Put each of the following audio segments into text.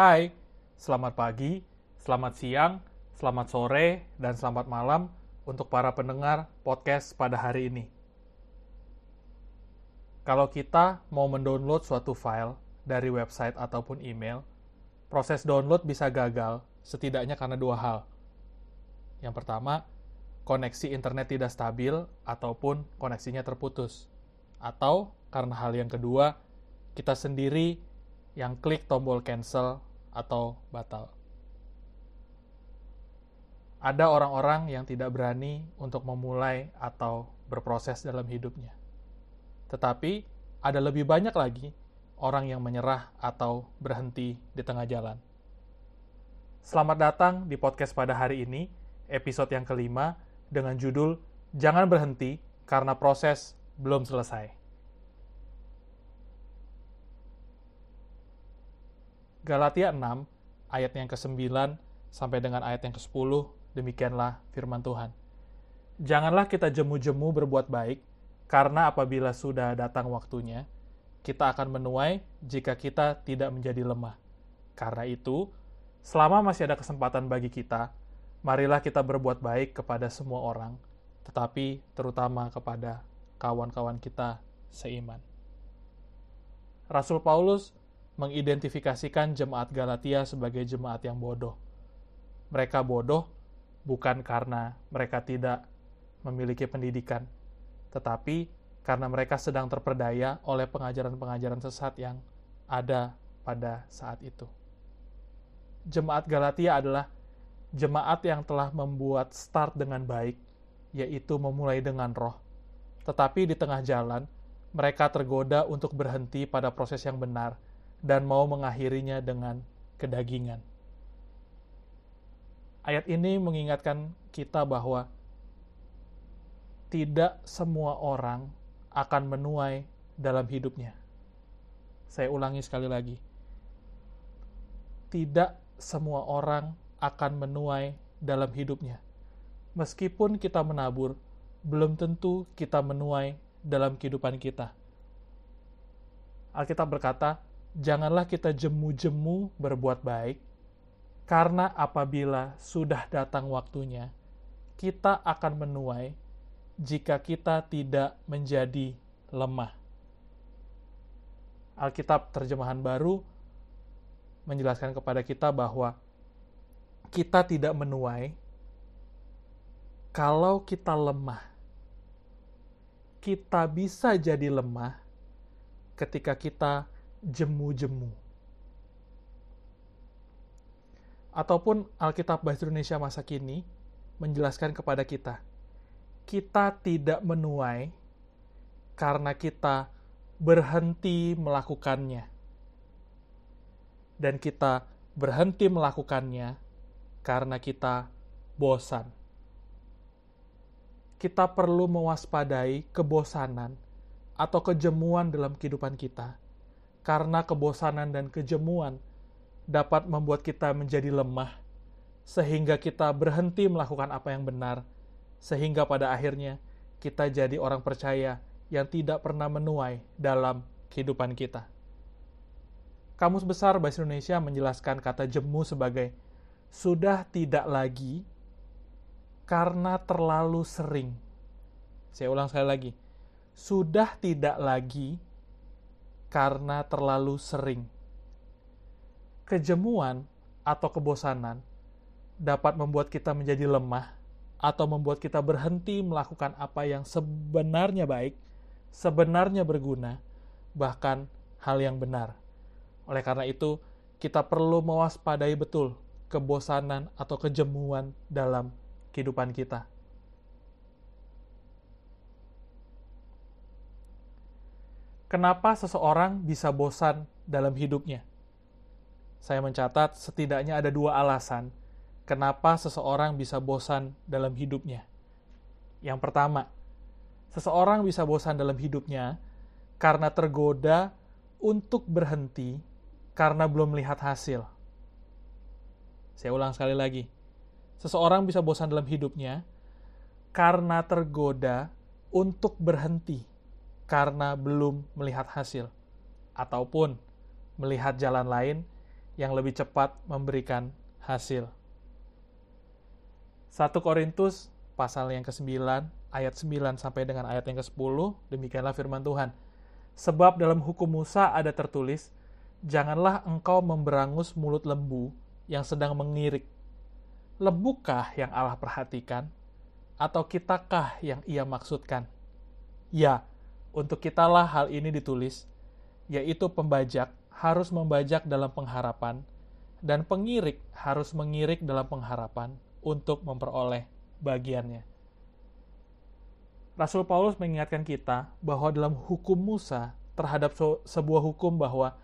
Hai, selamat pagi, selamat siang, selamat sore, dan selamat malam untuk para pendengar podcast pada hari ini. Kalau kita mau mendownload suatu file dari website ataupun email, proses download bisa gagal setidaknya karena dua hal. Yang pertama, koneksi internet tidak stabil ataupun koneksinya terputus. Atau karena hal yang kedua, kita sendiri yang klik tombol cancel atau batal. Ada orang-orang yang tidak berani untuk memulai atau berproses dalam hidupnya. Tetapi ada lebih banyak lagi orang yang menyerah atau berhenti di tengah jalan. Selamat datang di podcast pada hari ini, episode yang kelima, dengan judul Jangan Berhenti Karena Proses Belum Selesai. Galatia 6, ayat yang ke-9 sampai dengan ayat yang ke-10, demikianlah firman Tuhan. Janganlah kita jemu-jemu berbuat baik, karena apabila sudah datang waktunya, kita akan menuai jika kita tidak menjadi lemah. Karena itu, selama masih ada kesempatan bagi kita, marilah kita berbuat baik kepada semua orang, tetapi terutama kepada kawan-kawan kita seiman. Rasul Paulus mengidentifikasikan jemaat Galatia sebagai jemaat yang bodoh. Mereka bodoh bukan karena mereka tidak memiliki pendidikan, tetapi karena mereka sedang terperdaya oleh pengajaran-pengajaran sesat yang ada pada saat itu. Jemaat Galatia adalah jemaat yang telah membuat start dengan baik, yaitu memulai dengan roh. Tetapi di tengah jalan, mereka tergoda untuk berhenti pada proses yang benar, dan mau mengakhirinya dengan kedagingan. Ayat ini mengingatkan kita bahwa tidak semua orang akan menuai dalam hidupnya. Saya ulangi sekali lagi. Tidak semua orang akan menuai dalam hidupnya. Meskipun kita menabur, belum tentu kita menuai dalam kehidupan kita. Alkitab berkata, janganlah kita jemu-jemu berbuat baik, karena apabila sudah datang waktunya, kita akan menuai jika kita tidak menjadi lemah. Alkitab terjemahan baru menjelaskan kepada kita bahwa kita tidak menuai kalau kita lemah. Kita bisa jadi lemah ketika kita jemu-jemu. Ataupun Alkitab Bahasa Indonesia masa kini menjelaskan kepada kita, kita tidak menuai karena kita berhenti melakukannya. Dan kita berhenti melakukannya karena kita bosan. Kita perlu mewaspadai kebosanan atau kejemuan dalam kehidupan kita karena kebosanan dan kejemuan dapat membuat kita menjadi lemah, sehingga kita berhenti melakukan apa yang benar, sehingga pada akhirnya kita jadi orang percaya yang tidak pernah menuai dalam kehidupan kita. Kamus Besar Bahasa Indonesia menjelaskan kata jemu sebagai sudah tidak lagi karena terlalu sering. Saya ulang sekali lagi. Sudah tidak lagi karena terlalu sering. Kejemuan atau kebosanan dapat membuat kita menjadi lemah atau membuat kita berhenti melakukan apa yang sebenarnya baik, sebenarnya berguna, bahkan hal yang benar. Oleh karena itu, kita perlu mewaspadai betul kebosanan atau kejemuan dalam kehidupan kita. Kenapa seseorang bisa bosan dalam hidupnya? Saya mencatat setidaknya ada dua alasan kenapa seseorang bisa bosan dalam hidupnya. Yang pertama, seseorang bisa bosan dalam hidupnya karena tergoda untuk berhenti karena belum melihat hasil. Saya ulang sekali lagi. Seseorang bisa bosan dalam hidupnya karena tergoda untuk berhenti karena belum melihat hasil, ataupun melihat jalan lain yang lebih cepat memberikan hasil. 1 Korintus pasal yang ke-9 ayat 9 sampai dengan ayat yang ke-10 demikianlah firman Tuhan. Sebab dalam hukum Musa ada tertulis, janganlah engkau memberangus mulut lembu yang sedang mengirik. Lembukah yang Allah perhatikan? Atau kitakah yang ia maksudkan? Ya, untuk kitalah hal ini ditulis, yaitu pembajak harus membajak dalam pengharapan, dan pengirik harus mengirik dalam pengharapan untuk memperoleh bagiannya. Rasul Paulus mengingatkan kita bahwa dalam hukum Musa terhadap sebuah hukum bahwa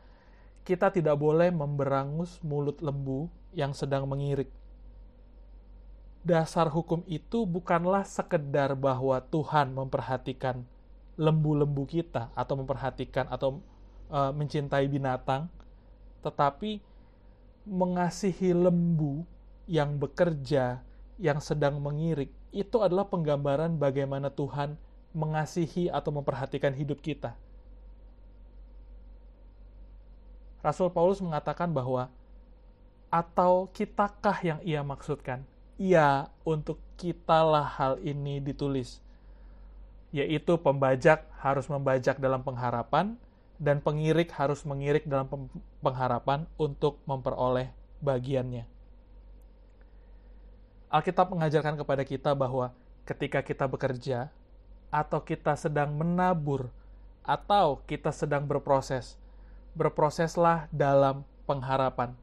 kita tidak boleh memberangus mulut lembu yang sedang mengirik. Dasar hukum itu bukanlah sekedar bahwa Tuhan memperhatikan lembu-lembu kita atau memperhatikan atau e, mencintai binatang, tetapi mengasihi lembu yang bekerja, yang sedang mengirik, itu adalah penggambaran bagaimana Tuhan mengasihi atau memperhatikan hidup kita. Rasul Paulus mengatakan bahwa atau kitakah yang ia maksudkan? Iya, untuk kitalah hal ini ditulis yaitu pembajak harus membajak dalam pengharapan dan pengirik harus mengirik dalam pengharapan untuk memperoleh bagiannya. Alkitab mengajarkan kepada kita bahwa ketika kita bekerja atau kita sedang menabur atau kita sedang berproses, berproseslah dalam pengharapan.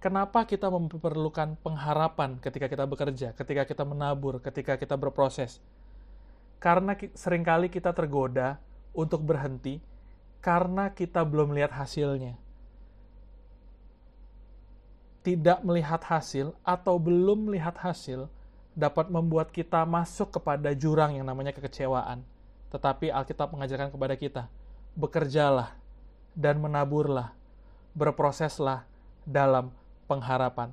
Kenapa kita memerlukan pengharapan ketika kita bekerja, ketika kita menabur, ketika kita berproses? Karena sering kali kita tergoda untuk berhenti karena kita belum melihat hasilnya. Tidak melihat hasil atau belum melihat hasil dapat membuat kita masuk kepada jurang yang namanya kekecewaan. Tetapi Alkitab mengajarkan kepada kita, bekerjalah dan menaburlah, berproseslah dalam pengharapan.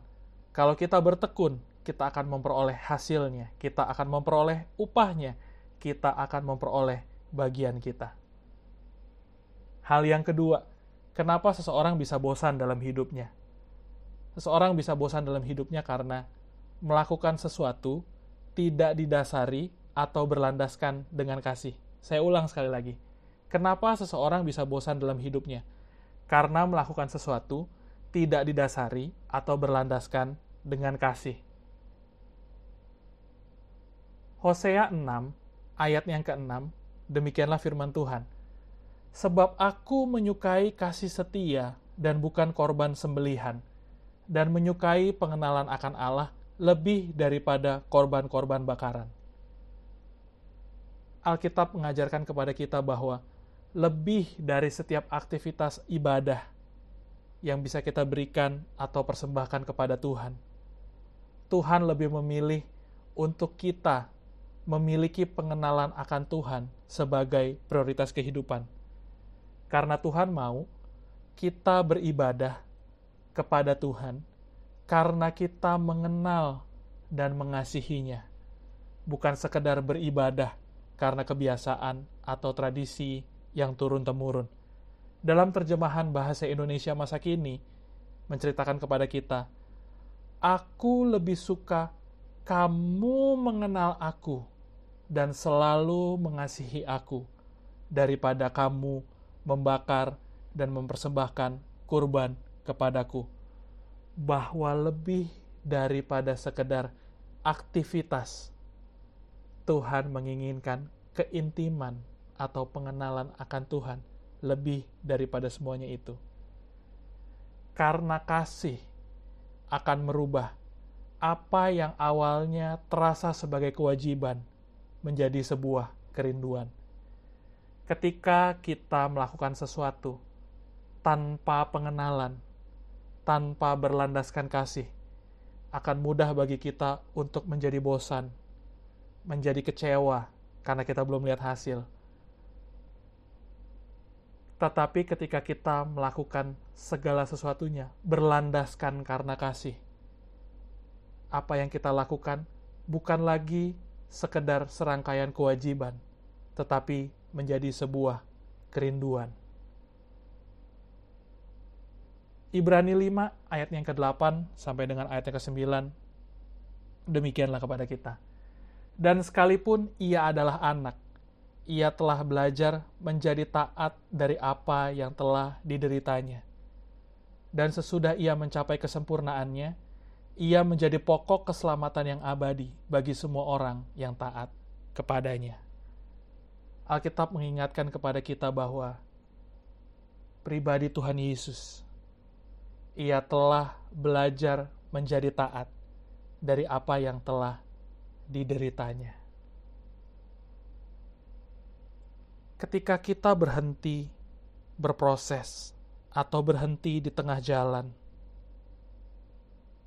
Kalau kita bertekun, kita akan memperoleh hasilnya, kita akan memperoleh upahnya, kita akan memperoleh bagian kita. Hal yang kedua, kenapa seseorang bisa bosan dalam hidupnya? Seseorang bisa bosan dalam hidupnya karena melakukan sesuatu tidak didasari atau berlandaskan dengan kasih. Saya ulang sekali lagi. Kenapa seseorang bisa bosan dalam hidupnya? Karena melakukan sesuatu tidak didasari atau berlandaskan dengan kasih. Hosea 6 ayat yang ke-6, demikianlah firman Tuhan. Sebab aku menyukai kasih setia dan bukan korban sembelihan, dan menyukai pengenalan akan Allah lebih daripada korban-korban bakaran. Alkitab mengajarkan kepada kita bahwa lebih dari setiap aktivitas ibadah yang bisa kita berikan atau persembahkan kepada Tuhan, Tuhan lebih memilih untuk kita memiliki pengenalan akan Tuhan sebagai prioritas kehidupan. Karena Tuhan mau kita beribadah kepada Tuhan karena kita mengenal dan mengasihinya. Bukan sekedar beribadah karena kebiasaan atau tradisi yang turun-temurun. Dalam terjemahan bahasa Indonesia masa kini, menceritakan kepada kita, Aku lebih suka kamu mengenal aku dan selalu mengasihi aku, daripada kamu membakar dan mempersembahkan kurban kepadaku, bahwa lebih daripada sekedar aktivitas, Tuhan menginginkan keintiman atau pengenalan akan Tuhan lebih daripada semuanya itu. Karena kasih akan merubah apa yang awalnya terasa sebagai kewajiban menjadi sebuah kerinduan. Ketika kita melakukan sesuatu tanpa pengenalan, tanpa berlandaskan kasih, akan mudah bagi kita untuk menjadi bosan, menjadi kecewa karena kita belum lihat hasil. Tetapi ketika kita melakukan segala sesuatunya berlandaskan karena kasih, apa yang kita lakukan bukan lagi sekedar serangkaian kewajiban, tetapi menjadi sebuah kerinduan. Ibrani 5 ayat yang ke-8 sampai dengan ayat yang ke-9 demikianlah kepada kita. Dan sekalipun ia adalah anak, ia telah belajar menjadi taat dari apa yang telah dideritanya. Dan sesudah ia mencapai kesempurnaannya, ia menjadi pokok keselamatan yang abadi bagi semua orang yang taat kepadanya. Alkitab mengingatkan kepada kita bahwa pribadi Tuhan Yesus, ia telah belajar menjadi taat dari apa yang telah dideritanya. Ketika kita berhenti berproses atau berhenti di tengah jalan,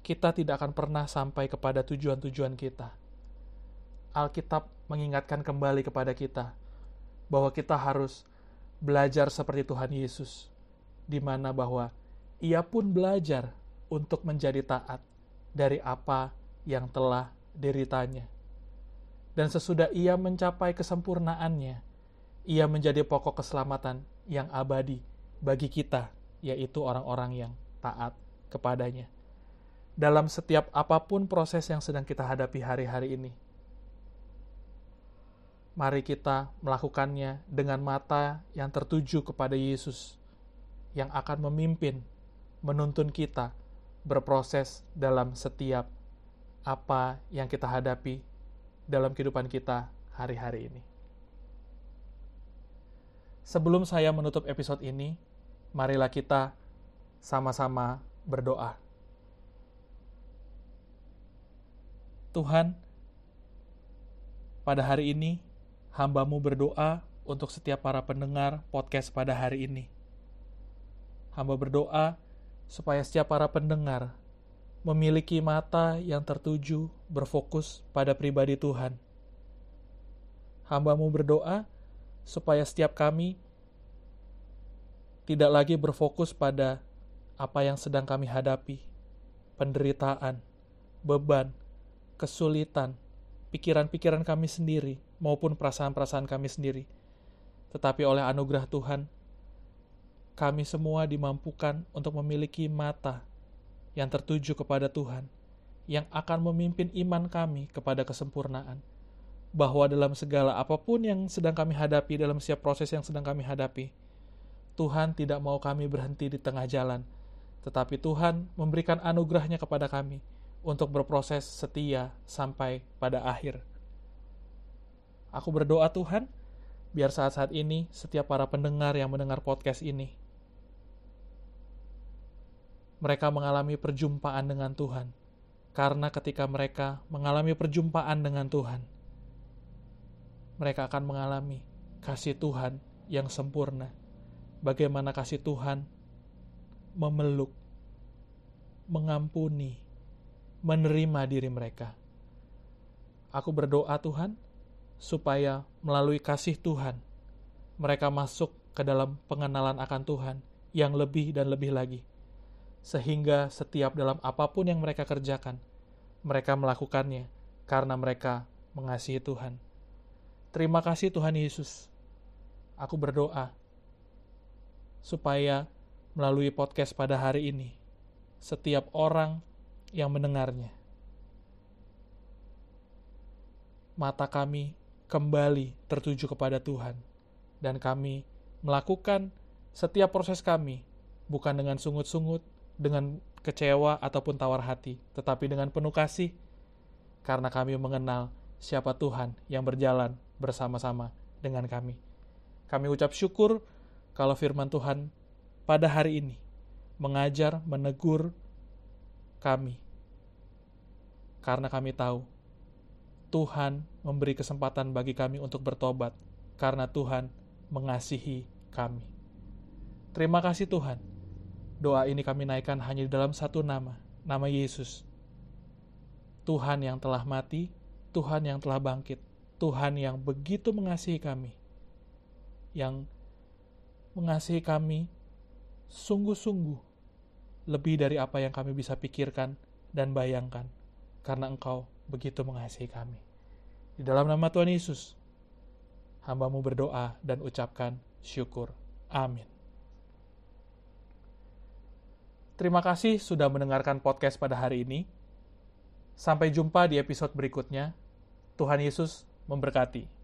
kita tidak akan pernah sampai kepada tujuan-tujuan kita. Alkitab mengingatkan kembali kepada kita bahwa kita harus belajar seperti Tuhan Yesus, di mana bahwa Ia pun belajar untuk menjadi taat dari apa yang telah deritanya. Dan sesudah Ia mencapai kesempurnaannya, Ia menjadi pokok keselamatan yang abadi bagi kita, yaitu orang-orang yang taat kepadanya dalam setiap apa pun proses yang sedang kita hadapi hari-hari ini. Mari kita melakukannya dengan mata yang tertuju kepada Yesus, yang akan memimpin, menuntun kita berproses dalam setiap apa yang kita hadapi dalam kehidupan kita hari-hari ini. Sebelum saya menutup episode ini, marilah kita sama-sama berdoa. Tuhan, pada hari ini hambamu berdoa untuk setiap para pendengar podcast pada hari ini. Hamba berdoa supaya setiap para pendengar memiliki mata yang tertuju berfokus pada pribadi Tuhan. Hambamu berdoa supaya setiap kami tidak lagi berfokus pada apa yang sedang kami hadapi, penderitaan, beban, kesulitan, pikiran-pikiran kami sendiri maupun perasaan-perasaan kami sendiri. Tetapi oleh anugerah Tuhan, kami semua dimampukan untuk memiliki mata yang tertuju kepada Tuhan, yang akan memimpin iman kami kepada kesempurnaan. Bahwa dalam segala apa pun yang sedang kami hadapi, dalam setiap proses yang sedang kami hadapi, Tuhan tidak mau kami berhenti di tengah jalan, tetapi Tuhan memberikan anugerahnya kepada kami, untuk berproses setia sampai pada akhir. Aku berdoa Tuhan, biar saat-saat ini setiap para pendengar yang mendengar podcast ini, mereka mengalami perjumpaan dengan Tuhan. Karena ketika mereka mengalami perjumpaan dengan Tuhan, mereka akan mengalami kasih Tuhan yang sempurna. Bagaimana kasih Tuhan memeluk, mengampuni, menerima diri mereka. Aku berdoa Tuhan, supaya melalui kasih Tuhan, mereka masuk ke dalam pengenalan akan Tuhan yang lebih dan lebih lagi. Sehingga setiap dalam apa pun yang mereka kerjakan, mereka melakukannya karena mereka mengasihi Tuhan. Terima kasih Tuhan Yesus. Aku berdoa supaya melalui podcast pada hari ini, setiap orang yang mendengarnya. Mata kami kembali tertuju kepada Tuhan, dan kami melakukan setiap proses kami bukan dengan sungut-sungut, dengan kecewa ataupun tawar hati, tetapi dengan penuh kasih, karena kami mengenal siapa Tuhan yang berjalan bersama-sama dengan kami. Kami ucap syukur kalau firman Tuhan pada hari ini mengajar, menegur kami karena kami tahu Tuhan memberi kesempatan bagi kami untuk bertobat karena Tuhan mengasihi kami. Terima kasih Tuhan. Doa ini kami naikkan hanya dalam satu nama, nama Yesus. Tuhan yang telah mati, Tuhan yang telah bangkit, Tuhan yang begitu mengasihi kami, yang mengasihi kami sungguh-sungguh lebih dari apa yang kami bisa pikirkan dan bayangkan karena engkau begitu mengasihi kami. Di dalam nama Tuhan Yesus, hambamu berdoa dan ucapkan syukur. Amin. Terima kasih sudah mendengarkan podcast pada hari ini. Sampai jumpa di episode berikutnya. Tuhan Yesus memberkati.